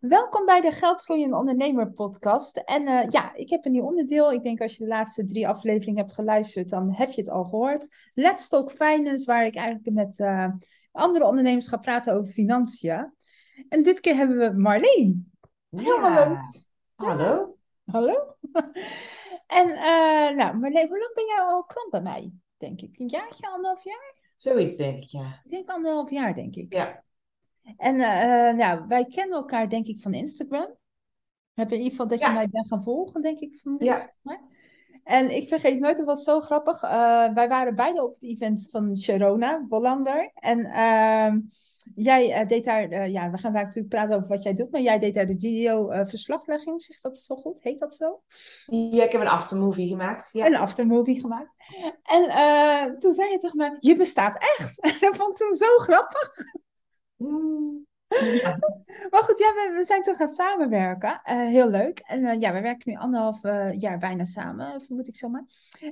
Welkom bij de Geldgroeiende Ondernemer podcast. En eh, ja, ik heb een nieuw onderdeel. Ik denk als je de laatste drie afleveringen hebt geluisterd, dan heb je het al gehoord. Let's Talk Finance, waar ik eigenlijk met uh, andere ondernemers ga praten over financiën. En dit keer hebben we Marleen. Ja. Hallo. Hallo. Hallo. en uh, nou, Marleen, hoe lang ben jij al klant bij mij? Denk ik. Een jaartje, anderhalf jaar? Zoiets, denk ik, ja. Ik denk anderhalf jaar, denk ik. Ja. En uh, nou, wij kennen elkaar denk ik van Instagram. Heb in ieder geval dat je mij bent gaan volgen, denk ik, van Instagram. Ja. En ik vergeet nooit, dat was zo grappig. Uh, wij waren beide op het event van Sharona, Bollander. En uh, jij deed daar, ja, we gaan daar natuurlijk praten over wat jij doet, maar jij deed daar de video-verslaglegging, zegt dat zo goed? Heet dat zo? Ja, ik heb een aftermovie gemaakt. Ja. Een aftermovie gemaakt. En toen zei je tegen mij, je bestaat echt. dat vond ik toen zo grappig. Maar goed, ja, we, zijn toch gaan samenwerken. Uh, heel leuk. En uh, ja, we werken nu anderhalf uh, jaar bijna samen, vermoed ik zomaar.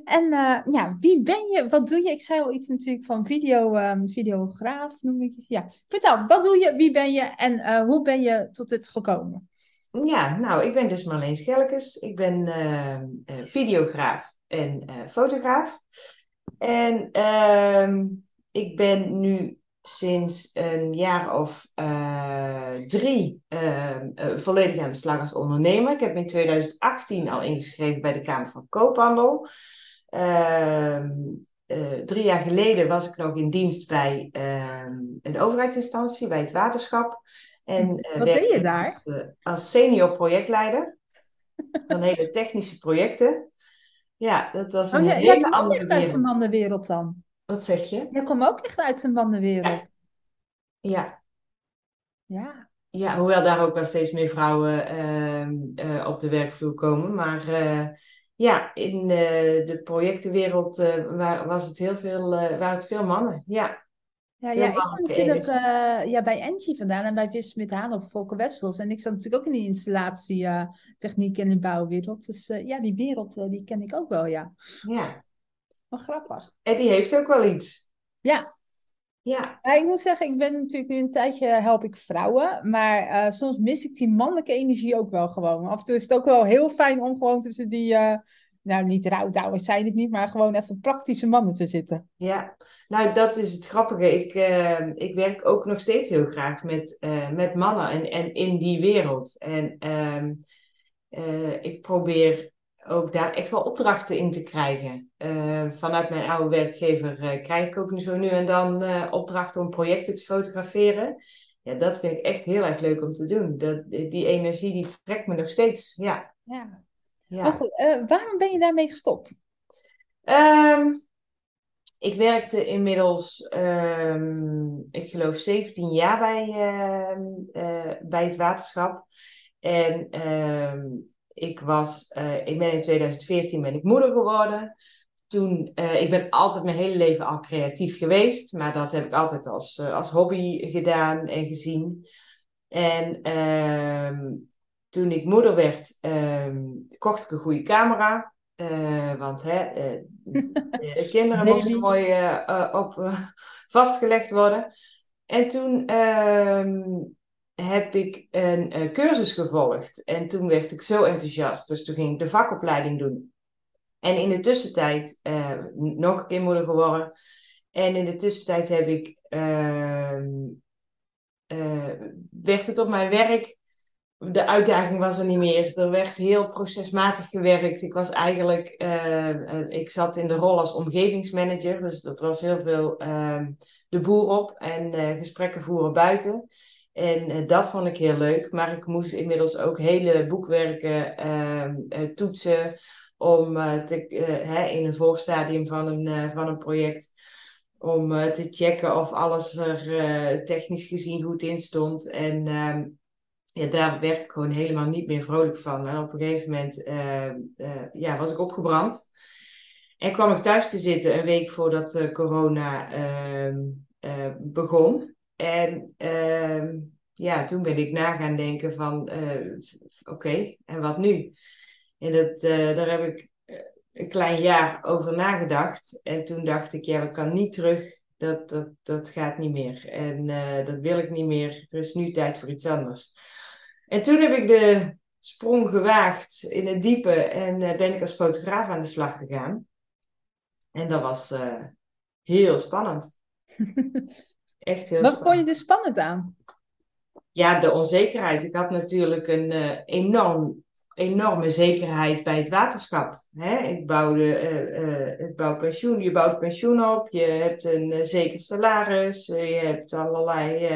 En ja, wie ben je? Wat doe je? Ik zei al iets natuurlijk van video, um, videograaf, noem ik Ja, vertel, wat doe je? Wie ben je? En hoe ben je tot dit gekomen? Ja, nou, ik ben dus Marleen Schelkes. Ik ben videograaf en fotograaf. En ehm, ik ben nu sinds een jaar of uh, drie uh, uh, volledig aan de slag als ondernemer. Ik heb in 2018 al ingeschreven bij de Kamer van Koophandel. Ehm, drie jaar geleden was ik nog in dienst bij ehm, een overheidsinstantie, bij het waterschap. En, Wat deed je daar? Als, als senior projectleider van hele technische projecten. Ja, dat was een oh, ja, hele ja, andere wereld. uit de mannenwereld dan? Wat zeg je? Jij komt ook echt uit de mannenwereld. Ja. Ja. Ja, hoewel daar ook wel steeds meer vrouwen uh, uh, op de werkvloer komen. Maar uh, ja, in de projectenwereld was het heel veel, waren het veel mannen. Ja. Ja, ja ik kom natuurlijk ja, bij Engie vandaan en bij Vis met Haan of Volker Wessels. En ik zat natuurlijk ook in de installatietechniek en de bouwwereld. Dus ja, die wereld die ken ik ook wel, ja. Ja. Wel grappig. En die heeft ook wel iets. Ja. Ja. ja. Ik moet zeggen, ik ben natuurlijk nu een tijdje help ik vrouwen. Maar uh, soms mis ik die mannelijke energie ook wel gewoon. Af en toe is het ook wel heel fijn om gewoon tussen die... Uh, nou, niet rouwdouwers zijn het niet, maar gewoon even praktische mannen te zitten. Ja, nou dat is het grappige. Ik, uh, ik werk ook nog steeds heel graag met, met mannen en, en in die wereld. En ehm, ik probeer ook daar echt wel opdrachten in te krijgen. Uh, vanuit mijn oude werkgever uh, krijg ik ook nu zo nu en dan uh, opdrachten om projecten te fotograferen. Ja, dat vind ik echt heel erg leuk om te doen. Dat, die energie die trekt me nog steeds. Ja. ja. ja. Maar goed, waarom ben je daarmee gestopt? Um, ik werkte inmiddels, um, ik geloof, 17 jaar bij, bij het waterschap. En um, ik, was, uh, ik ben in 2014 ben ik moeder geworden. Toen, uh, ik ben altijd mijn hele leven al creatief geweest, maar dat heb ik altijd als, uh, als hobby gedaan en gezien. En ehm, toen ik moeder werd, um, kocht ik een goede camera. want hè, de kinderen moesten mooi op, vastgelegd worden. En toen ehm, heb ik een uh, cursus gevolgd. En toen werd ik zo enthousiast. Dus toen ging ik de vakopleiding doen. En in de tussentijd uh, nog een keer moeder geworden. En in de tussentijd heb ik, uh, werd het op mijn werk, de uitdaging was er niet meer. Er werd heel procesmatig gewerkt. Ik was eigenlijk, ik zat in de rol als omgevingsmanager. Dus dat was heel veel ehm, de boer op en gesprekken voeren buiten. En uh, dat vond ik heel leuk. Maar ik moest inmiddels ook hele boekwerken uh, toetsen. Om uh, te, in een voorstadium van een, van een project. Om te checken of alles er technisch gezien goed in stond. En ehm, ja, daar werd ik gewoon helemaal niet meer vrolijk van. En op een gegeven moment ehm, ja, was ik opgebrand. En kwam ik thuis te zitten een week voordat corona begon. En uh, ja, toen ben ik na gaan denken van, uh, oké, en wat nu? En dat, uh, daar heb ik eh, een klein jaar over nagedacht. En toen dacht ik, ja, dat kan niet terug. Dat, dat, dat gaat niet meer. En dat wil ik niet meer. Er is nu tijd voor iets anders. En toen heb ik de sprong gewaagd in het diepe en ben ik als fotograaf aan de slag gegaan. En dat was heel spannend. Echt heel Wat vond je er spannend aan? Ja, de onzekerheid. Ik had natuurlijk een enorm enorme zekerheid bij het waterschap. Hè? Ik bouwde uh, uh, bouw pensioen, je bouwt pensioen op, je hebt een uh, zeker salaris, je hebt allerlei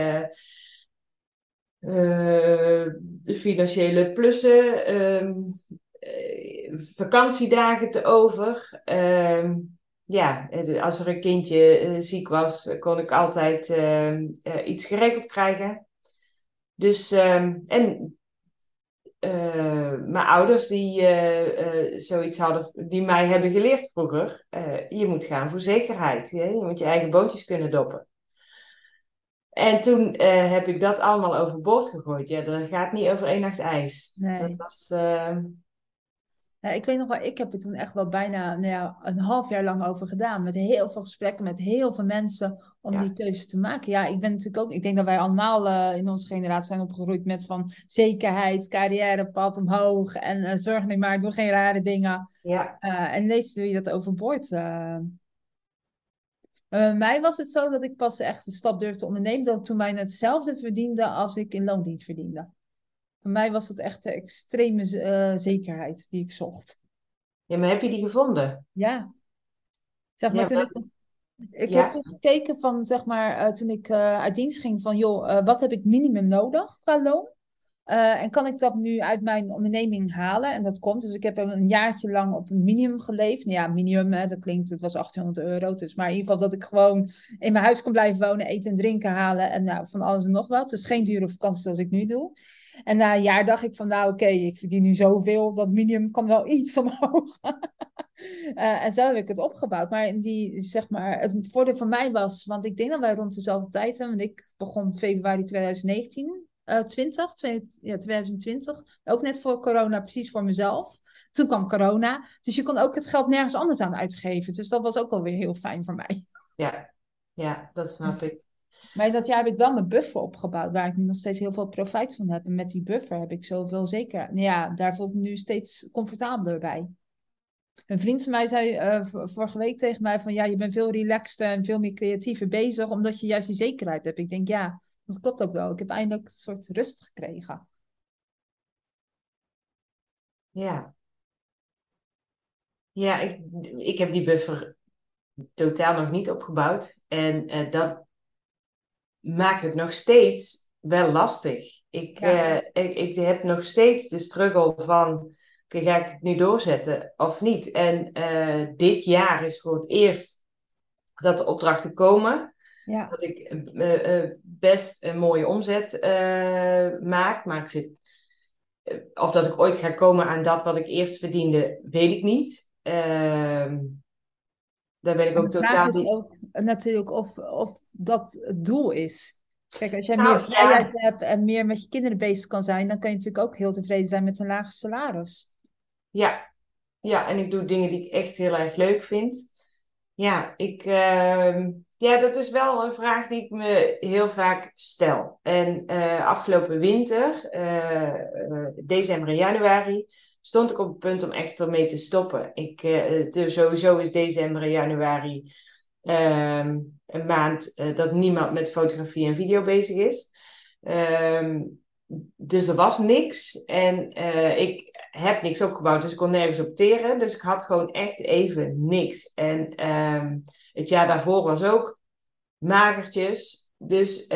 financiële plussen, um, vakantiedagen te over. Um, ja, als er een kindje ziek was, kon ik altijd ehm, iets geregeld krijgen. Dus, en uh, mijn ouders die uh, zoiets hadden, die mij hebben geleerd vroeger. je moet gaan voor zekerheid. Je moet je eigen bootjes kunnen doppen. En toen heb ik dat allemaal overboord gegooid. Ja, dat gaat niet over één nacht ijs. Nee. Dat was, ja, ik weet nog wel, ik heb er toen echt wel bijna nou ja, een half jaar lang over gedaan. Met heel veel gesprekken met heel veel mensen om die keuze te maken. Ja, ik ben natuurlijk ook, ik denk dat wij allemaal uh, in onze generatie zijn opgegroeid met van zekerheid, carrièrepad omhoog en uh, zorg niet maar, doe geen rare dingen. Ja. Uh, en lees wie dat overboord. bij mij was het zo dat ik pas echt een stap durfde ondernemen, dat ik toen bijna hetzelfde verdiende als ik in loondienst verdiende. Voor mij was het echt de extreme uh, zekerheid die ik zocht. Ja, maar heb je die gevonden? Ja. Zeg maar, ja, toen ik, ik heb toen gekeken van, zeg maar, uh, toen ik uh, uit dienst ging van, joh, wat heb ik minimum nodig qua loon? en kan ik dat nu uit mijn onderneming halen? En dat komt. Dus ik heb een jaartje lang op een minimum geleefd. Nou ja, minimum, hè, dat klinkt, het was 1800 euro. Dus, maar in ieder geval dat ik gewoon in mijn huis kon blijven wonen, eten en drinken halen. En nou, van alles en nog wat. Dus geen dure vakantie zoals ik nu doe. En na een jaar dacht ik van, nou oké, ik verdien nu zoveel, dat minimum kan wel iets omhoog. uh, en zo heb ik het opgebouwd. Maar die, zeg maar, het voordeel voor mij was, want ik denk dat wij rond dezelfde tijd zijn, want ik begon februari 2019, uh, 20, 20, ja, 2020, ook net voor corona, precies voor mezelf. Toen kwam corona, dus je kon ook het geld nergens anders aan uitgeven. Dus dat was ook alweer heel fijn voor mij. Ja, ja dat snap ik. Maar dat jaar heb ik wel mijn buffer opgebouwd, waar ik nu nog steeds heel veel profijt van heb. En met die buffer heb ik zoveel zeker. Nou ja, daar voel ik me nu steeds comfortabeler bij. Een vriend van mij zei uh, vorige week tegen mij van ja, je bent veel relaxter en veel meer creatiever bezig, omdat je juist die zekerheid hebt. Ik denk ja, dat klopt ook wel. Ik heb eindelijk een soort rust gekregen. Ja. Ja, ik, ik heb die buffer totaal nog niet opgebouwd. En uh, dat, maakt het nog steeds wel lastig. Ik, eh, ik, ik heb nog steeds de struggle van, ga ik het nu doorzetten of niet? En uh, dit jaar is voor het eerst dat de opdrachten komen. Ja. Dat ik uh, best een mooie omzet maak, maar ik zit... Of dat ik ooit ga komen aan dat wat ik eerst verdiende, weet ik niet. Ehm, daar ben ik ook totaal niet... ook natuurlijk of, of dat het doel is. Kijk, als jij nou, meer vrijheid hebt en meer met je kinderen bezig kan zijn, dan kan je natuurlijk ook heel tevreden zijn met een lager salaris. Ja, ja en ik doe dingen die ik echt heel erg leuk vind. Ja, ik, uh, ja, dat is wel een vraag die ik me heel vaak stel. En uh, afgelopen winter, uh, december en januari, stond ik op het punt om echt ermee te stoppen. Ik, uh, sowieso is december en januari ehm, een maand uh, dat niemand met fotografie en video bezig is. Um, dus er was niks en uh, ik heb niks opgebouwd, dus ik kon nergens opteren. Dus ik had gewoon echt even niks. En um, het jaar daarvoor was ook magertjes. Dus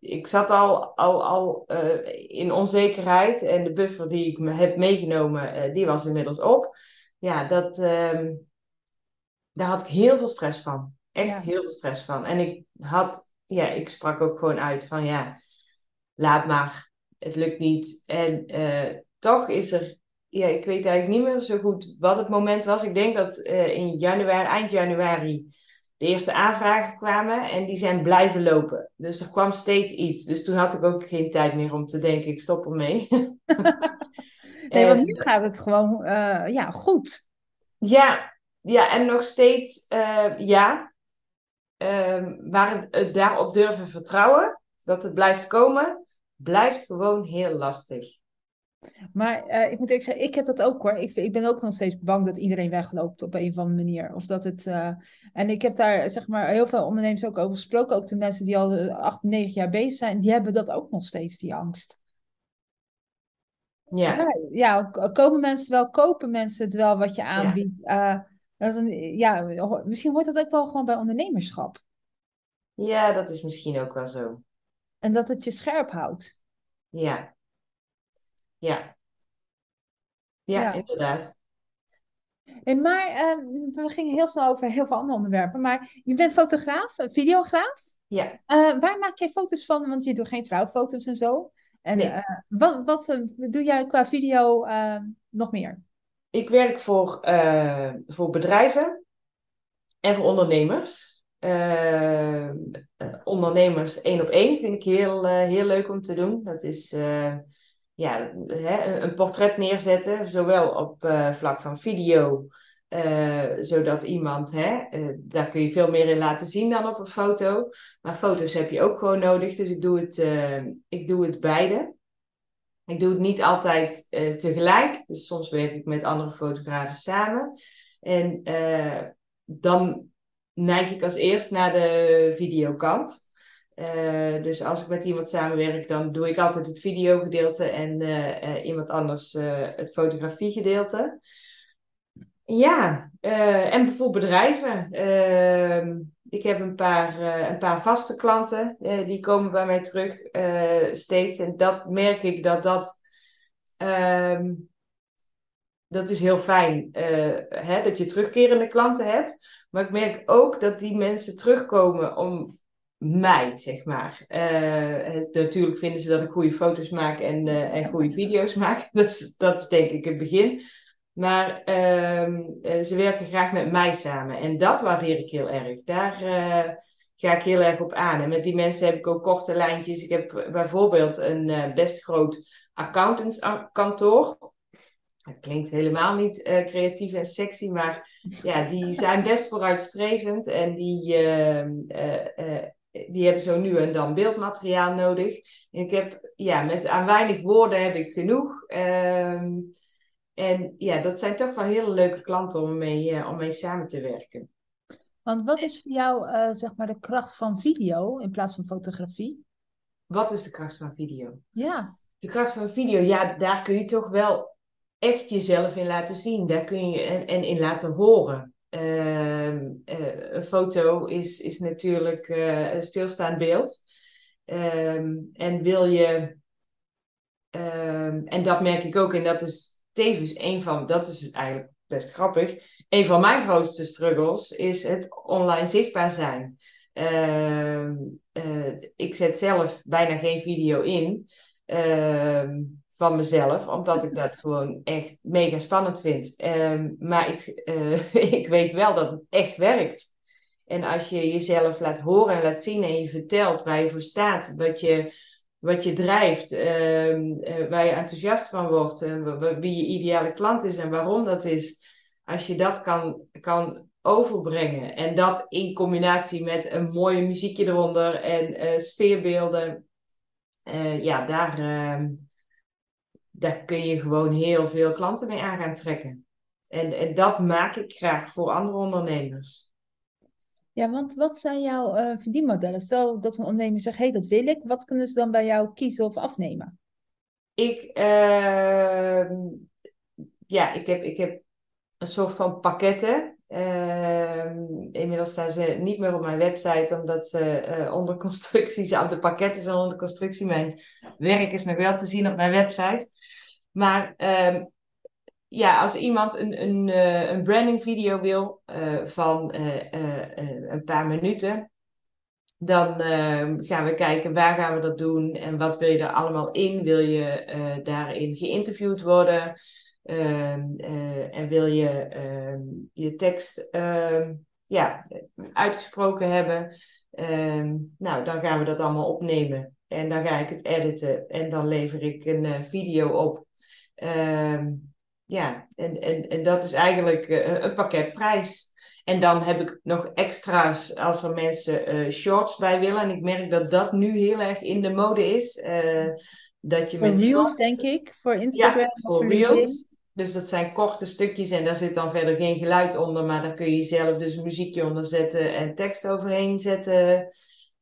ik zat al, al, al uh, in onzekerheid en de buffer die ik me heb meegenomen, uh, die was inmiddels op. Ja, dat, um, daar had ik heel veel stress van. Echt heel veel stress van. En ik had, ja, ik sprak ook gewoon uit van ja, laat maar, het lukt niet. En uh, toch is er, ja, ik weet eigenlijk niet meer zo goed wat het moment was. Ik denk dat in januari, eind januari, de eerste aanvragen kwamen en die zijn blijven lopen. Dus er kwam steeds iets. Dus toen had ik ook geen tijd meer om te denken, ik stop ermee. nee, want nu gaat het gewoon uh, ja, goed. Ja, ja, en nog steeds uh, ja. Uh, maar het, het, daarop durven vertrouwen, dat het blijft komen, blijft gewoon heel lastig. Maar uh, ik moet eerlijk zeggen, ik heb dat ook hoor. Ik, ik ben ook nog steeds bang dat iedereen wegloopt op een of andere manier. Of dat het, uh, en ik heb daar zeg maar heel veel ondernemers ook over gesproken. Ook de mensen die al acht, negen jaar bezig zijn, die hebben dat ook nog steeds, die angst. Ja. ja. Ja, komen mensen wel, kopen mensen het wel wat je aanbiedt. Ja. Uh, dat is een, ja, misschien hoort dat ook wel gewoon bij ondernemerschap. Ja, dat is misschien ook wel zo. En dat het je scherp houdt. Ja. Ja. Ja, ja. inderdaad. En maar uh, we gingen heel snel over heel veel andere onderwerpen. Maar je bent fotograaf, videograaf. Ja. Uh, waar maak jij foto's van? Want je doet geen trouwfoto's en zo. En nee. uh, wat, wat doe jij qua video nog meer? Ik werk voor, voor bedrijven en voor ondernemers. ondernemers één op één vind ik heel, heel leuk om te doen. Dat is ja, hè, een portret neerzetten, zowel op uh, vlak van video, uh, zodat iemand, hè, uh, daar kun je veel meer in laten zien dan op een foto. Maar foto's heb je ook gewoon nodig, dus ik doe het, ik doe het beide. Ik doe het niet altijd tegelijk, dus soms werk ik met andere fotografen samen. En dan neig ik als eerst naar de videokant. Uh, dus als ik met iemand samenwerk, dan doe ik altijd het videogedeelte en uh, uh, iemand anders het fotografiegedeelte. Ja, en bijvoorbeeld bedrijven. Ehm, ik heb een paar, een paar vaste klanten, die komen bij mij terug steeds. En dat merk ik dat dat, ehm, dat is heel fijn, hè, dat je terugkerende klanten hebt. Maar ik merk ook dat die mensen terugkomen om mij, zeg maar. Uh, natuurlijk vinden ze dat ik goede foto's maak en, uh, en goede video's maak. Dus dat is denk ik het begin. Maar uh, ze werken graag met mij samen. En dat waardeer ik heel erg. Daar ga ik heel erg op aan. En met die mensen heb ik ook korte lijntjes. Ik heb bijvoorbeeld een best groot accountantskantoor. Dat klinkt helemaal niet creatief en sexy, maar ja, die zijn best vooruitstrevend en die die hebben zo nu en dan beeldmateriaal nodig. En ik heb, ja, met aan weinig woorden heb ik genoeg. Ehm, en ja, dat zijn toch wel hele leuke klanten om mee, uh, om mee samen te werken. Want wat is voor jou, uh, zeg maar, de kracht van video in plaats van fotografie? Wat is de kracht van video? Ja. De kracht van video, ja, daar kun je toch wel echt jezelf in laten zien. Daar kun je en, en in laten horen. Ehm, eh, een foto is, is natuurlijk uh, een stilstaand beeld. Ehm, en wil je, ehm, en dat merk ik ook, en dat is tevens een van, dat is eigenlijk best grappig, een van mijn grootste struggles is het online zichtbaar zijn. Uh, ik zet zelf bijna geen video in van mezelf, omdat ik dat gewoon echt mega spannend vind. Um, maar ik, uh, ik weet wel dat het echt werkt. En als je jezelf laat horen en laat zien en je vertelt waar je voor staat, wat je, wat je drijft, um, uh, waar je enthousiast van wordt, wie je ideale klant is en waarom dat is, als je dat kan, kan overbrengen en dat in combinatie met een mooie muziekje eronder en uh, sfeerbeelden, ja, daar daar kun je gewoon heel veel klanten mee aan gaan trekken. En, en dat maak ik graag voor andere ondernemers. Ja, want wat zijn jouw uh, verdienmodellen? Stel dat een ondernemer zegt, hé, hey, dat wil ik. Wat kunnen ze dan bij jou kiezen of afnemen? Ik, uh, ja, ik heb, ik heb een soort van pakketten. Uh, inmiddels staan ze niet meer op mijn website, omdat ze uh, onder constructie zijn. De pakketten zijn onder constructie. Mijn werk is nog wel te zien op mijn website. Maar uh, ja, als iemand een, een, uh, een branding video wil uh, van een paar minuten, dan ehm, gaan we kijken waar gaan we dat doen en wat wil je er allemaal in. Wil je daarin geïnterviewd worden? Ehm, en wil je je tekst ja, uitgesproken hebben? nou, dan gaan we dat allemaal opnemen. En dan ga ik het editen en dan lever ik een video op. Ja, en, en, en dat is eigenlijk een pakketprijs. En dan heb ik nog extra's als er mensen shorts bij willen. En ik merk dat dat nu heel erg in de mode is. Dat je voor met reels, denk ik. Voor Instagram. Ja, voor reels. Dus dat zijn korte stukjes en daar zit dan verder geen geluid onder, maar daar kun je zelf dus muziekje onder zetten en tekst overheen zetten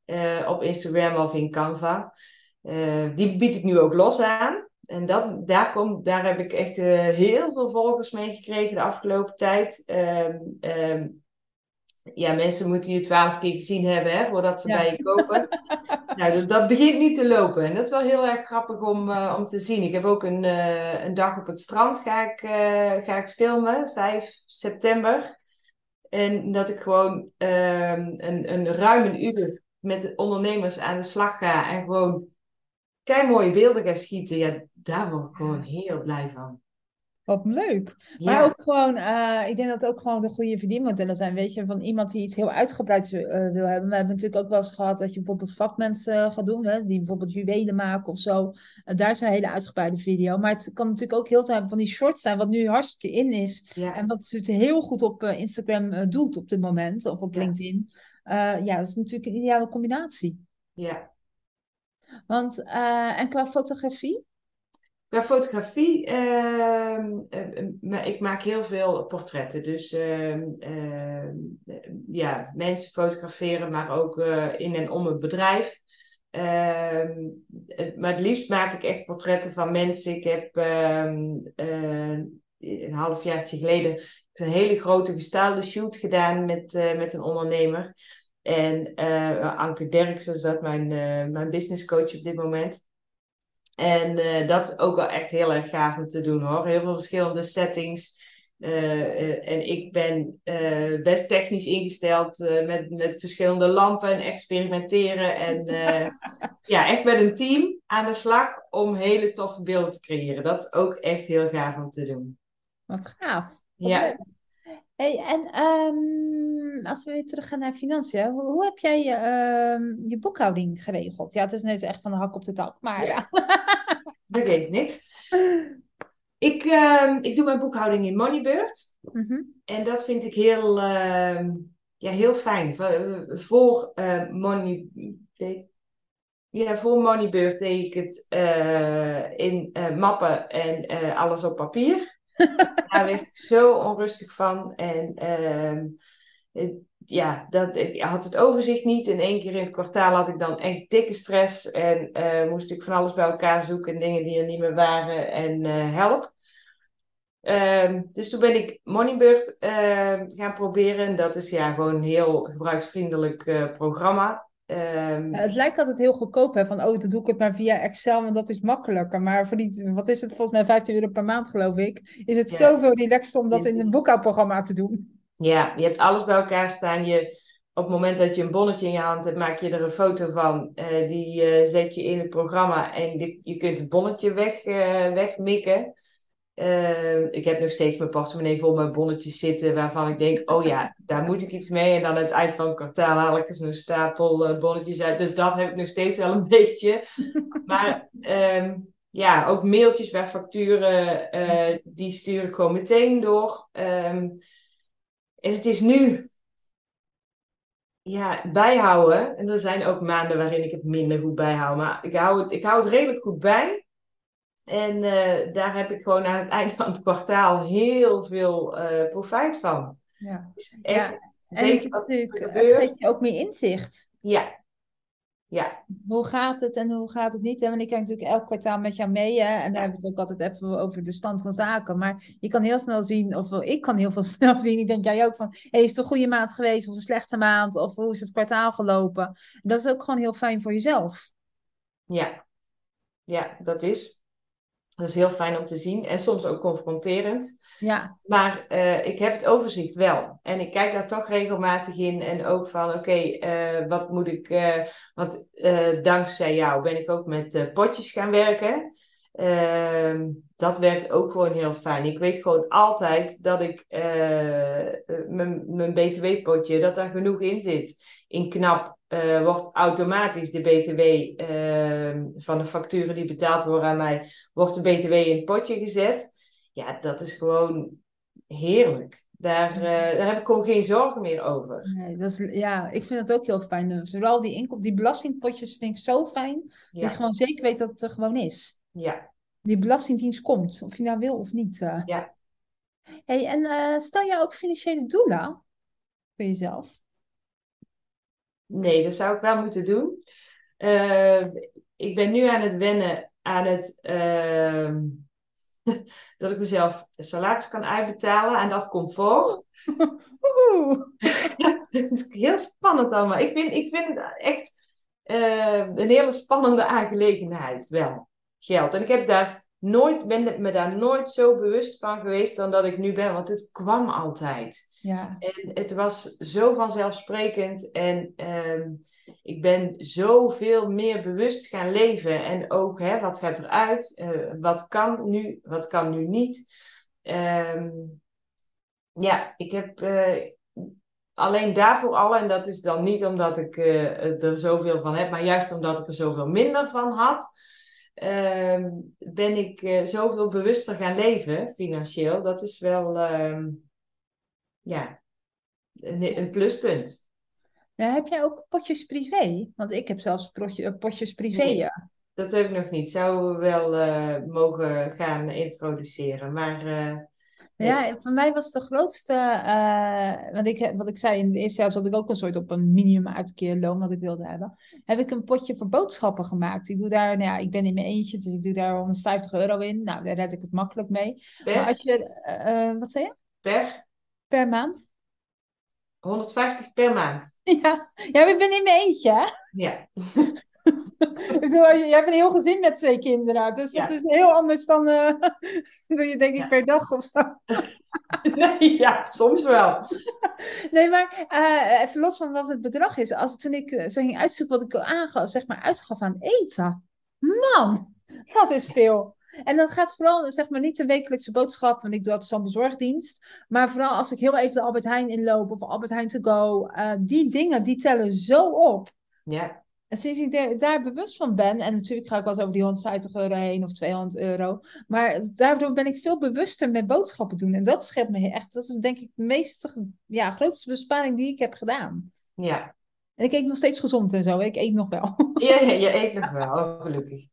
uh, op Instagram of in Canva. Uh, die bied ik nu ook los aan. En dat, daar, kom, daar heb ik echt uh, heel veel volgers mee gekregen de afgelopen tijd. Um, um, ja, mensen moeten je twaalf keer gezien hebben hè, voordat ze bij je kopen. nou, dat, dat, begint nu te lopen. En dat is wel heel erg grappig om, uh, om te zien. Ik heb ook een, uh, een dag op het strand ga ik, uh, ga ik filmen, 5 september. En dat ik gewoon ehm, een, een ruim een uur met ondernemers aan de slag ga. En gewoon kei mooie beelden ga schieten. Ja, daar word ik gewoon heel blij van. Wat leuk. Maar ook gewoon, uh, ik denk dat het ook gewoon de goede verdienmodellen zijn. Weet je, van iemand die iets heel uitgebreid uh, wil hebben. We hebben natuurlijk ook wel eens gehad dat je bijvoorbeeld vakmensen gaat doen, hè, die bijvoorbeeld juwelen maken of zo. Uh, daar is een hele uitgebreide video. Maar het kan natuurlijk ook heel veel van die shorts zijn, wat nu hartstikke in is. Ja. En wat het heel goed op Instagram doet op dit moment, of op ja. LinkedIn. ja, dat is natuurlijk een ideale combinatie. Ja. Want, en qua fotografie? Qua fotografie, uh, ik maak heel veel portretten. Dus uh, ja, mensen fotograferen, maar ook uh, in en om het bedrijf. Ehm, maar het liefst maak ik echt portretten van mensen. Ik heb een halfjaartje geleden een hele grote gestaalde shoot gedaan met, met een ondernemer. En Anke Derksen is dat, mijn, mijn business coach op dit moment. En uh, dat ook wel echt heel erg gaaf om te doen hoor. Heel veel verschillende settings. Uh, uh, en ik ben best technisch ingesteld met, met verschillende lampen en experimenteren. En ja, echt met een team aan de slag om hele toffe beelden te creëren. Dat is ook echt heel gaaf om te doen. Wat gaaf. ja. Hey, en um, als we weer teruggaan naar financiën, hoe, hoe heb jij je, uh, je boekhouding geregeld? Ja, het is net echt van de hak op de tak, maar ja. Dat geeft niks. Ik, uh, ik doe mijn boekhouding in Moneybird. Mm -hmm. En dat vind ik heel, uh, ja, heel fijn. Voor, uh, Money, ja, voor Moneybird deed ik het uh, in mappen en alles op papier. Daar werd ik zo onrustig van. En ja, dat, ik had het overzicht niet. In één keer in het kwartaal had ik dan echt dikke stress. En uh, moest ik van alles bij elkaar zoeken. Dingen die er niet meer waren. En uh, help. Um, dus toen ben ik Moneybird uh, gaan proberen. En dat is ja gewoon een heel gebruiksvriendelijk programma. Um, ja, het lijkt altijd heel goedkoop, hè? Van, oh, dan doe ik het maar via Excel, want dat is makkelijker. Maar voor die, wat is het, volgens mij 15 euro per maand, geloof ik, is het ja. zoveel relaxed om dat in een boekhoudprogramma te doen. Ja, je hebt alles bij elkaar staan. Je, op het moment dat je een bonnetje in je hand hebt, maak je er een foto van. Uh, die uh, zet je in het programma en die, je kunt het bonnetje weg, uh, wegmikken. Uh, ik heb nog steeds mijn portemonnee vol met bonnetjes zitten waarvan ik denk, oh ja, daar moet ik iets mee. En dan aan het eind van het kwartaal haal ik eens een stapel bonnetjes uit. Dus dat heb ik nog steeds wel een beetje. Maar um, ja, ook mailtjes bij facturen, die stuur ik gewoon meteen door. Um, en het is nu ja, bijhouden. En er zijn ook maanden waarin ik het minder goed bijhoud. Maar ik hou het, ik hou het redelijk goed bij. En uh, daar heb ik gewoon aan het eind van het kwartaal heel veel uh, profijt van. Ja, dus echt, ja. en het, natuurlijk, het geeft je ook meer inzicht. Ja. Ja. Hoe gaat het en hoe gaat het niet? Want ik kijk natuurlijk elk kwartaal met jou mee. Hè? En daar hebben we het ook altijd even over de stand van zaken. Maar je kan heel snel zien, of ik kan heel veel snel zien. Ik denk jij ook van, hey, is het een goede maand geweest of een slechte maand? Of hoe is het kwartaal gelopen? En dat is ook gewoon heel fijn voor jezelf. Ja, ja dat is. Dat is heel fijn om te zien en soms ook confronterend. Ja. Maar uh, ik heb het overzicht wel. En ik kijk daar toch regelmatig in. En ook van, oké, okay, uh, wat moet ik... Uh, want dankzij jou ben ik ook met potjes gaan werken. Ehm, dat werkt ook gewoon heel fijn. Ik weet gewoon altijd dat ik mijn btw-potje, dat daar genoeg in zit. In knap uh, wordt automatisch de BTW uh, van de facturen die betaald worden aan mij, wordt de BTW in het potje gezet. ja, dat is gewoon heerlijk. Daar, uh, daar heb ik gewoon geen zorgen meer over. Nee, dat is, ja, ik vind het ook heel fijn. Vooral die, inkom die belastingpotjes vind ik zo fijn. Dat je gewoon zeker weet dat het er gewoon is. Ja. Die belastingdienst komt, of je nou wil of niet. Uh. Ja. Hey, en uh, stel jij ook financiële doelen voor jezelf? Nee, dat zou ik wel moeten doen. ik ben nu aan het wennen aan het ehm, dat ik mezelf salaris kan uitbetalen en dat comfort. Het is heel spannend allemaal. Ik vind, ik vind het echt uh, een hele spannende aangelegenheid, wel, geld. En ik heb daar nooit, ben me daar nooit zo bewust van geweest dan dat ik nu ben, want het kwam altijd. Ja. En het was zo vanzelfsprekend en ehm, ik ben zoveel meer bewust gaan leven. En ook, hè, wat gaat eruit? Uh, wat kan nu, wat kan nu niet? Ehm, ja, ik heb uh, alleen daarvoor al, en dat is dan niet omdat ik uh, er zoveel van heb, maar juist omdat ik er zoveel minder van had, ehm, ben ik zoveel bewuster gaan leven, financieel. Dat is wel ja, een, een pluspunt. Heb jij ook potjes privé? Want ik heb zelfs potje, potjes privé, ja. Dat heb ik nog niet. Zouden we wel uh, mogen gaan introduceren. Maar ja, voor mij was de grootste, uh, want ik, wat ik zei in het eerste jaar zat ik ook een soort op een minimum uitkeerloon wat ik wilde hebben. Heb ik een potje voor boodschappen gemaakt. Ik doe daar, nou ja, ik ben in mijn eentje, dus ik doe daar 150 euro in. Nou, daar red ik het makkelijk mee. Per? Maar als je, wat zei je? Per? Per maand. 150 per maand. Ja, ja ik ben in mijn eentje, hè? Ja. ik bedoel, je hebt een heel gezin met twee kinderen. Dus dat is heel anders dan uh, doe je denk ik per dag of zo. nee, ja, soms wel. nee, maar uh, even los van wat het bedrag is. Als, toen ik uh, zo ging uitzoeken wat ik aangaf, zeg maar uitgaf aan eten. Man, dat is veel. En dat gaat vooral, zeg maar, niet de wekelijkse boodschap, want ik doe altijd zo'n bezorgdienst. Maar vooral als ik heel even de Albert Heijn inloop of Albert Heijn to go. Uh, die dingen, die tellen zo op. Ja. En sinds ik daar bewust van ben, en natuurlijk ga ik wel eens over die 150 euro heen of 200 euro. Maar daardoor ben ik veel bewuster met boodschappen doen. En dat scheelt me echt, dat is denk ik de meest, ja, grootste besparing die ik heb gedaan. Ja. En ik eet nog steeds gezond en zo. Ik eet nog wel. Ja, je eet nog wel, gelukkig.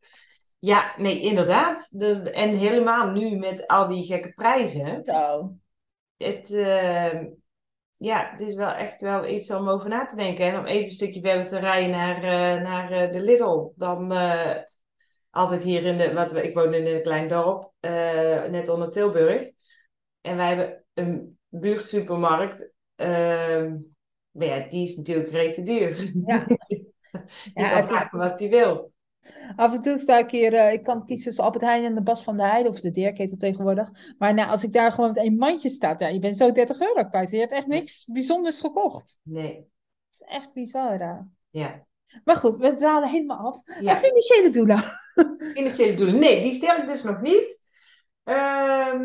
Ja, nee, inderdaad. De, en helemaal nu met al die gekke prijzen. Zo. Het, uh, ja, het is wel echt wel iets om over na te denken. En om even een stukje verder te rijden naar, uh, naar uh, de Lidl. Dan uh, altijd hier in de... Wat we, ik woon in een klein dorp, net onder Tilburg. En wij hebben een buurtsupermarkt. Ehm, maar ja, die is natuurlijk rete duur. Ja. ja, kan vragen wat hij wil. Af en toe sta ik hier, uh, ik kan kiezen tussen Albert Heijn en de Bas van de Heide, of de Deerketel tegenwoordig. Maar nou, als ik daar gewoon met een mandje sta, je bent zo 30 euro kwijt. Je hebt echt niks bijzonders gekocht. Nee. Dat is echt bizar. Ja. Maar goed, we dwalen helemaal af. Ja. En financiële doelen? Financiële doelen, nee, die stel ik dus nog niet. Uh,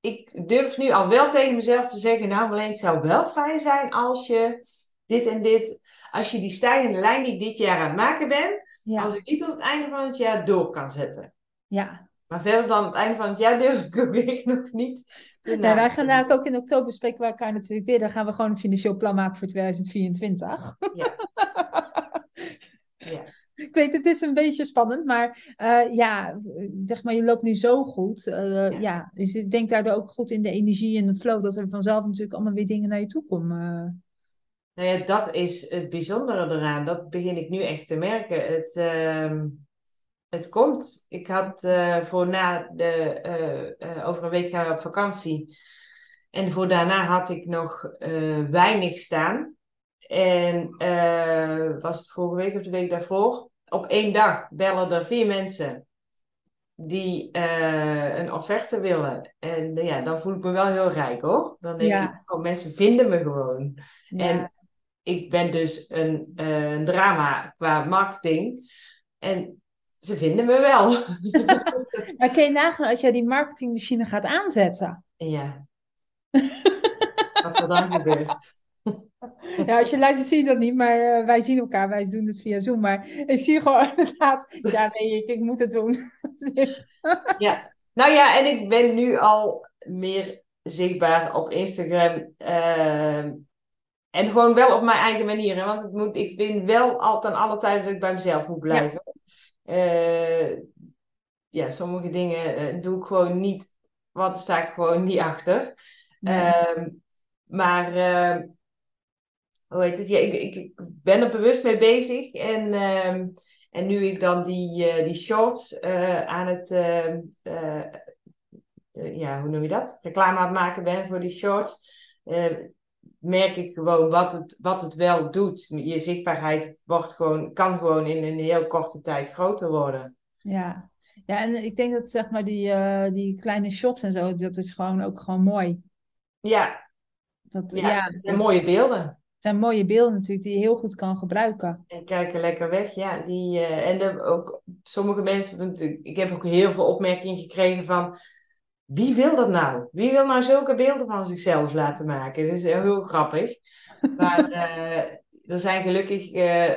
ik durf nu al wel tegen mezelf te zeggen, nou alleen het zou wel fijn zijn als je dit en dit, als je die stijgende lijn die ik dit jaar aan het maken ben, ja. Als ik die tot het einde van het jaar door kan zetten. Ja. Maar verder dan het einde van het jaar durf ik ook echt nog niet te nee, wij gaan daar ook in oktober spreken we elkaar natuurlijk weer. Dan gaan we gewoon een financieel plan maken voor 2024. Ja. ja. Ik weet, het is een beetje spannend, maar uh, ja, zeg maar, je loopt nu zo goed. Uh, ja. ja. dus ik denk daardoor ook goed in de energie en de flow, dat er vanzelf natuurlijk allemaal weer dingen naar je toe komen. Nou ja, dat is het bijzondere eraan. Dat begin ik nu echt te merken. Het, uh, het komt. Ik had uh, voor na de. Uh, over een week gaan we op vakantie. En voor daarna had ik nog weinig staan. En was het vorige week of de week daarvoor? Op één dag bellen er vier mensen die een offerte willen. En ja, dan voel ik me wel heel rijk hoor. Dan denk ja. ik, oh, mensen vinden me gewoon. Ja. En ik ben dus een, uh, een drama qua marketing. En ze vinden me wel. maar kun je nagaan als jij die marketingmachine gaat aanzetten? Ja. Wat er dan gebeurt. Ja, als je luistert zie je dat niet, maar uh, wij zien elkaar, wij doen het via Zoom. Maar ik zie gewoon inderdaad, ja nee, ik, ik moet het doen. ja, Nou ja, en ik ben nu al meer zichtbaar op Instagram. ehm, en gewoon wel op mijn eigen manier. Hè? Want het moet, ik vind wel altijd alle tijden dat ik bij mezelf moet blijven. Eh, ja, sommige dingen eh, doe ik gewoon niet. Want daar sta ik gewoon niet achter. Nee. Ehm, maar ehm, hoe heet het? Ja, ik, ik, ben er bewust mee bezig. En, ehm, en nu ik dan die, eh, die shorts aan het, ja, hoe noem je dat? Reclame aan het maken ben voor die shorts. Merk ik gewoon wat het, wat het wel doet. Je zichtbaarheid wordt gewoon, kan gewoon in een heel korte tijd groter worden. Ja. Ja, en ik denk dat zeg maar die, eh, die kleine shots en zo, dat is gewoon ook gewoon mooi. Ja, Dat, ja, ja, het zijn dat mooie beelden. zijn mooie beelden natuurlijk die je heel goed kan gebruiken. En kijken lekker weg, ja. Die, eh, en de, ook sommige mensen, want ik heb ook heel veel opmerkingen gekregen van, wie wil dat nou? Wie wil nou zulke beelden van zichzelf laten maken? Dat is heel grappig. Maar eh, er zijn gelukkig eh,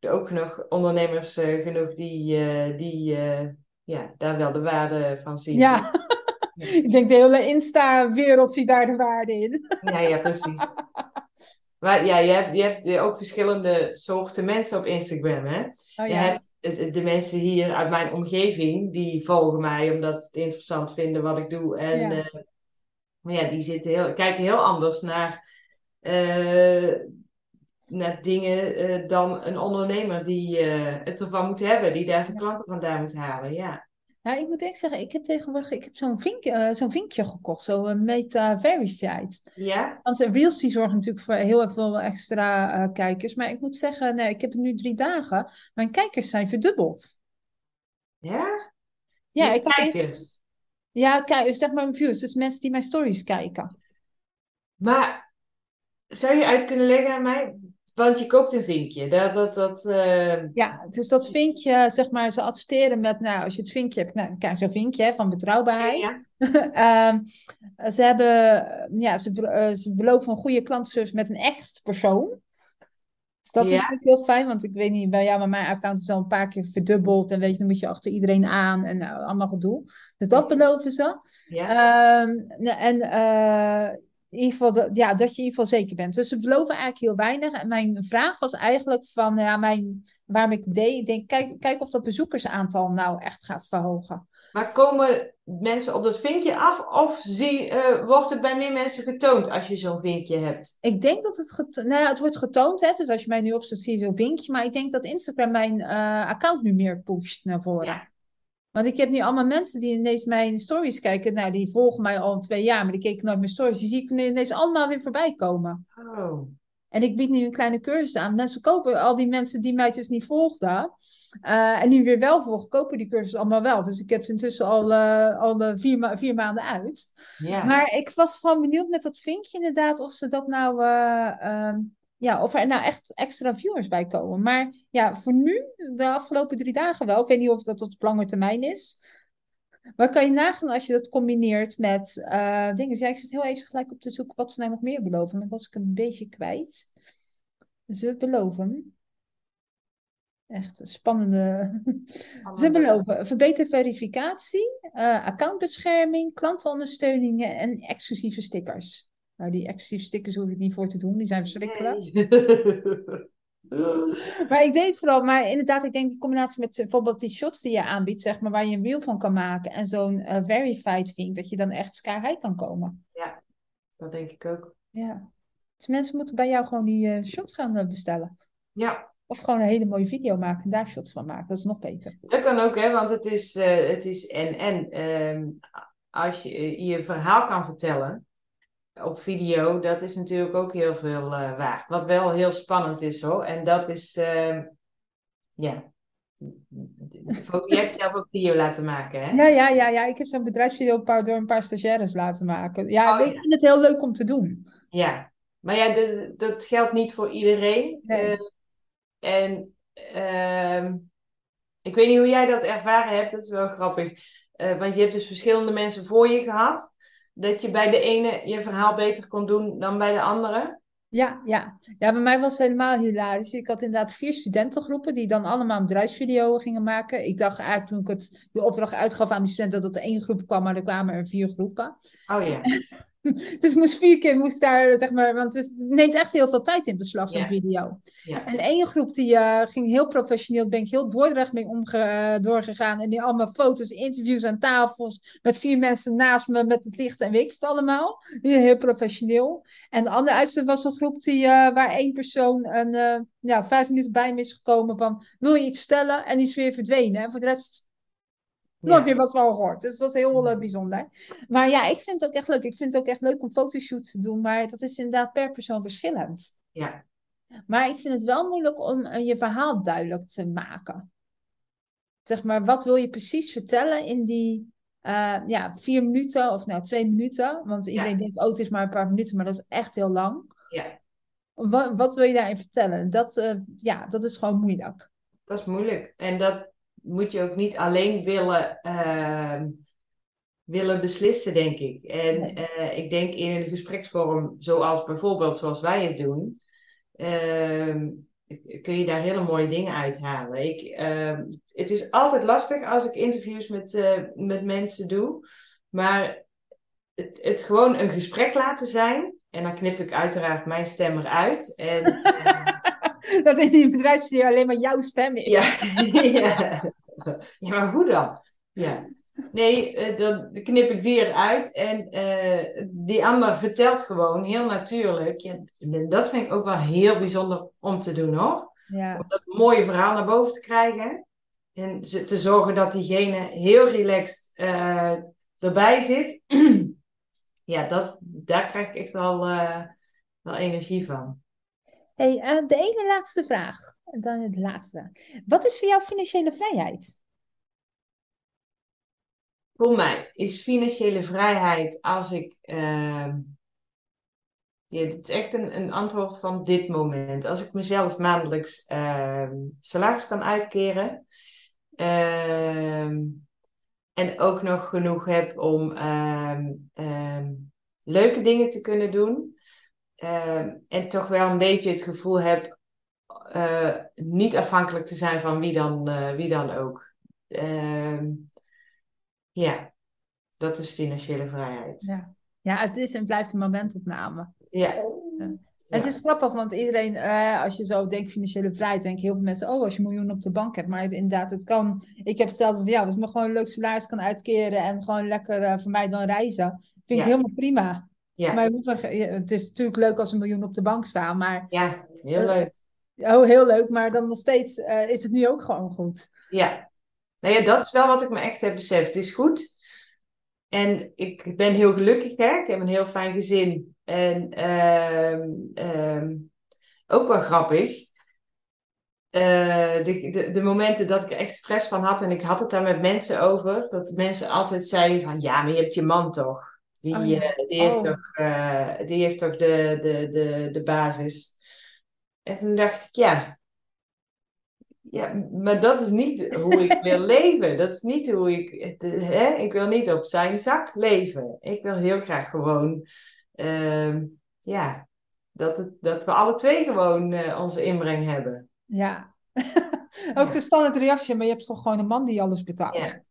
ook nog ondernemers eh, genoeg die, die ja, daar wel de waarde van zien. Ja, ik denk de hele Insta-wereld ziet daar de waarde in. Ja, ja, precies. Maar ja, je hebt, je hebt eh, ook verschillende soorten mensen op Instagram, hè? Oh Je hebt de, de mensen hier uit mijn omgeving, die volgen mij omdat ze het interessant vinden wat ik doe. En ja, eh, maar ja, die zitten heel, kijken heel anders naar, eh, naar dingen eh, dan een ondernemer die eh, het ervan moet hebben, die daar zijn klanten vandaan moet halen. Ja, Ja, ik moet echt zeggen, ik heb tegenwoordig ik heb zo'n vinkje, eh, zo'n vinkje gekocht, zo'n Meta Verified. ja, Want de Reels die zorgen natuurlijk voor heel erg veel extra eh, kijkers. Maar ik moet zeggen, nee, ik heb het nu drie dagen. Mijn kijkers zijn verdubbeld. ja. Ja, ik kijkers. ja, kijk, zeg maar views, dus mensen die mijn stories kijken. Maar zou je uit kunnen leggen aan mij? Want je koopt een vinkje. Dat, dat, dat, eh, Ja, dus dat vinkje, zeg maar, ze adverteren met, nou, als je het vinkje hebt, nou, kijk, zo'n vinkje hè, van betrouwbaarheid. ja. Ehm, ze hebben, ja, ze, eh, ze beloven een goede klantenservice met een echt persoon. Dus dat is natuurlijk heel fijn, want ik weet niet, bij jou, maar mijn account is al een paar keer verdubbeld. En weet je, dan moet je achter iedereen aan en nou, allemaal gedoe. Dus dat beloven ze. ja, Ehm, en eh, in ieder geval, dat, ja, dat je in ieder geval zeker bent. Dus ze beloven eigenlijk heel weinig. En mijn vraag was eigenlijk van, ja, mijn, waarom ik deed, ik denk, kijk, kijk of dat bezoekersaantal nou echt gaat verhogen. Maar komen mensen op dat vinkje af of zie, eh, wordt het bij meer mensen getoond als je zo'n vinkje hebt? Ik denk dat het, getoond, nou ja, het wordt getoond, hè, dus als je mij nu opzet, zie je zo'n vinkje. Maar ik denk dat Instagram mijn eh, account nu meer pusht naar voren. Ja. Want ik heb nu allemaal mensen die ineens mijn stories kijken. Nou, die volgen mij al twee jaar, maar die keken nooit mijn stories. Die zie ik nu ineens allemaal weer voorbij komen. Oh, En ik bied nu een kleine cursus aan. Mensen kopen, al die mensen die mij dus niet volgden. eh, en nu weer wel volgen, kopen die cursus allemaal wel. Dus ik heb ze intussen al, eh, al eh, vier, ma- vier maanden uit. ja. Maar ik was gewoon benieuwd met dat vinkje inderdaad, of ze dat nou, eh, ehm, ja, of er nou echt extra viewers bij komen. Maar ja, voor nu, de afgelopen drie dagen wel. Ik weet niet of dat op lange termijn is. Maar kan je nagaan als je dat combineert met eh, dingen. Ja, ik zit heel even gelijk op te zoeken wat ze nou nog meer beloven. Dan was ik een beetje kwijt. Ze beloven, echt spannende. Ze beloven verbeterde verificatie, eh, accountbescherming, klantenondersteuning en exclusieve stickers. Nou, die exclusieve stickers hoef ik niet voor te doen, die zijn verschrikkelijk. Nee. Maar ik deed het vooral, maar inderdaad, ik denk die combinatie met eh, bijvoorbeeld die shots die je aanbiedt, zeg maar, waar je een reel van kan maken en zo'n eh, verified vink, dat je dan echt sky high kan komen. Ja, dat denk ik ook. Ja. Dus mensen moeten bij jou gewoon die eh, shots gaan bestellen. Ja, Of gewoon een hele mooie video maken en daar shots van maken. Dat is nog beter. dat kan ook, hè, want het is, het is en en. Ehm, als je je verhaal kan vertellen op video, dat is natuurlijk ook heel veel eh, waard. Wat wel heel spannend is hoor. En dat is, ehm, ja. Je hebt zelf ook video laten maken, hè? Ja, ja, ja, ja. Ik heb zo'n bedrijfsvideo door een paar stagiaires laten maken. Ja, Oh ik ja. vind het heel leuk om te doen. Ja. Maar ja, dat, dat geldt niet voor iedereen. Nee. Eh, en ehm, ik weet niet hoe jij dat ervaren hebt, dat is wel grappig. Eh, want je hebt dus verschillende mensen voor je gehad. Dat je bij de ene je verhaal beter kon doen dan bij de andere. Ja, ja. ja, bij mij was het helemaal hilarisch. Ik had inderdaad vier studentengroepen die dan allemaal een bedrijfsvideo gingen maken. Ik dacht eigenlijk toen ik het, de opdracht uitgaf aan die studenten dat er één groep kwam, maar er kwamen er vier groepen. Oh ja. dus moest vier keer moest daar, zeg maar, want het neemt echt heel veel tijd in beslag, zo'n Ja. video. Ja. En één groep die eh, ging heel professioneel, daar ben ik heel Dordrecht mee omge eh, doorgegaan. En die allemaal foto's, interviews aan tafels, met vier mensen naast me, met het licht en weet ik het allemaal. Heel professioneel. En de andere uitzending was een groep die, eh, waar één persoon een, ja, vijf minuten bij me is gekomen van, wil je iets vertellen? En die is weer verdwenen. En voor de rest nooit meer wat van gehoord. Dus dat was heel eh, bijzonder. Maar ja, ik vind het ook echt leuk. Ik vind het ook echt leuk om fotoshoots te doen. Maar dat is inderdaad per persoon verschillend. Ja. Maar ik vind het wel moeilijk om eh, je verhaal duidelijk te maken. Zeg maar, wat wil je precies vertellen in die eh, ja, vier minuten of nou twee minuten? Want iedereen denkt, oh, het is maar een paar minuten, maar dat is echt heel lang. Ja. Wat, wat wil je daarin vertellen? Dat, ja, dat is gewoon moeilijk. Dat is moeilijk. En dat moet je ook niet alleen willen, ehm, willen beslissen, denk ik. En eh, ik denk in een gespreksvorm, zoals bijvoorbeeld zoals wij het doen, ehm, kun je daar hele mooie dingen uithalen. Ik, ehm, het is altijd lastig als ik interviews met, eh, met mensen doe, maar het, het gewoon een gesprek laten zijn. En dan knip ik uiteraard mijn stem eruit. En, dat in die bedrijfsvideo alleen maar jouw stem is. Ja, ja. ja, maar hoe dan? Ja. Nee, eh, dan knip ik weer uit en eh, die ander vertelt gewoon heel natuurlijk. Ja, dat vind ik ook wel heel bijzonder om te doen hoor. Ja. Om dat mooie verhaal naar boven te krijgen. En te zorgen dat diegene heel relaxed eh, erbij zit. ja, dat, daar krijg ik echt wel, wel energie van. Hey, eh, de ene laatste vraag. Dan het laatste. Wat is voor jou financiële vrijheid? Voor mij is financiële vrijheid als ik. ehm, ja, dit is echt een, een antwoord van dit moment. Als ik mezelf maandelijks ehm, salaris kan uitkeren. ehm, en ook nog genoeg heb om leuke dingen te kunnen doen. Ehm, en toch wel een beetje het gevoel heb eh, niet afhankelijk te zijn van wie dan, eh, wie dan ook. Ehm, ja, dat is financiële vrijheid. Ja. ja, het is en blijft een momentopname. Ja. Het is grappig, want iedereen, eh, als je zo denkt financiële vrijheid, denken heel veel mensen, oh, als je een miljoen op de bank hebt. Maar het- inderdaad, het kan. Ik heb hetzelfde van jou, als ik me gewoon een leuk salaris kan uitkeren en gewoon lekker eh, voor mij dan reizen, vind Ja. ik helemaal prima. Ja. Maar het is natuurlijk leuk als een miljoen op de bank staan, maar Ja, heel leuk. oh, heel leuk, maar dan nog steeds eh, is het nu ook gewoon goed. Ja. Nou ja, dat is wel wat ik me echt heb beseft. Het is goed. En ik ben heel gelukkig, hè. Ik heb een heel fijn gezin. En ehm, ehm, ook wel grappig. Eh, de, de, de momenten dat ik er echt stress van had en ik had het daar met mensen over, dat mensen altijd zeiden van, ja, maar je hebt je man toch? Die, Oh ja. eh, die heeft Oh. toch, eh, die heeft toch de, de, de, de basis. En toen dacht ik, ja, ja, maar dat is niet hoe ik wil leven. Dat is niet hoe ik, hè? Ik wil niet op zijn zak leven. Ik wil heel graag gewoon, ehm, ja, dat, het, dat we alle twee gewoon eh, onze inbreng hebben. Ja. ook zo'n standaard reactie, maar je hebt toch gewoon een man die alles betaalt. Ja.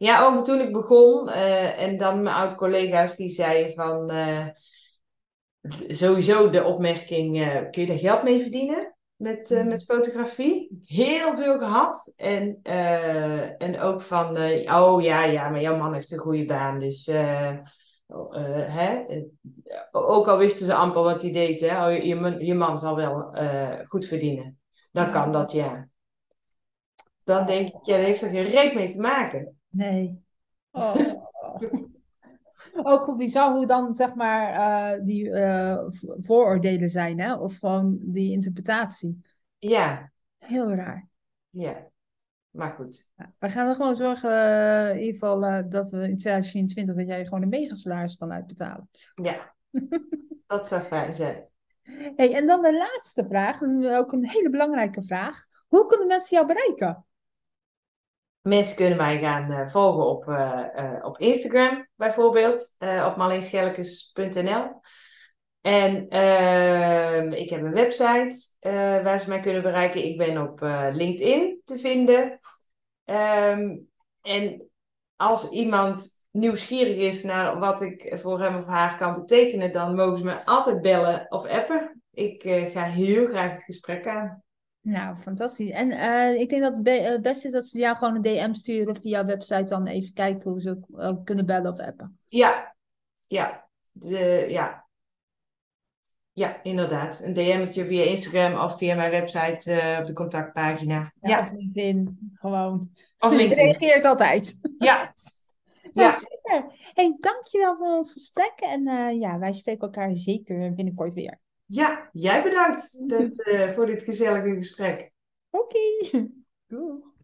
Ja, ook toen ik begon eh, en dan mijn oud-collega's die zeiden van eh, sowieso de opmerking, eh, kun je daar geld mee verdienen met, met fotografie? Heel veel gehad. En, en ook van, oh ja, ja, maar jouw man heeft een goede baan, dus eh, hè? Ook al wisten ze amper wat hij deed, hè? Oh, je, man- je man zal wel goed verdienen. Dan kan dat, ja. Dan denk ik, ja, dat heeft er geen reet mee te maken. Nee. Oh. Ook hoe bizar hoe dan zeg maar eh, die eh, vooroordelen zijn, hè? Of gewoon die interpretatie. Ja, Heel raar. ja. Maar goed. We gaan er gewoon zorgen, eh, in ieder geval, dat we in 2024 dat jij gewoon een megasalaris kan uitbetalen. Ja, dat zou fijn zijn. Hey, en dan de laatste vraag, ook een hele belangrijke vraag. Hoe kunnen mensen jou bereiken? Mensen kunnen mij gaan eh, volgen op, eh, eh, op Instagram bijvoorbeeld, op marleenschelkes.nl. En ehm, ik heb een website waar ze mij kunnen bereiken. Ik ben op LinkedIn te vinden. Ehm, en als iemand nieuwsgierig is naar wat ik voor hem of haar kan betekenen, dan mogen ze me altijd bellen of appen. Ik ga heel graag het gesprek aan. Nou, fantastisch. En uh, ik denk dat het beste is dat ze jou gewoon een DM sturen via jouw website. Dan even kijken hoe ze ook kunnen bellen of appen. Ja, ja. De, ja. Ja, inderdaad. Een DM'tje via Instagram of via mijn website uh, op de contactpagina. Ja, ja. Of LinkedIn, gewoon. Of LinkedIn. Ik reageer ik altijd. Ja. Nou, ja. super. Hey, dankjewel voor ons gesprek. En uh, ja, wij spreken elkaar zeker binnenkort weer. Ja, jij bedankt dat, uh, voor dit gezellige gesprek. Oké. Okay. Doeg.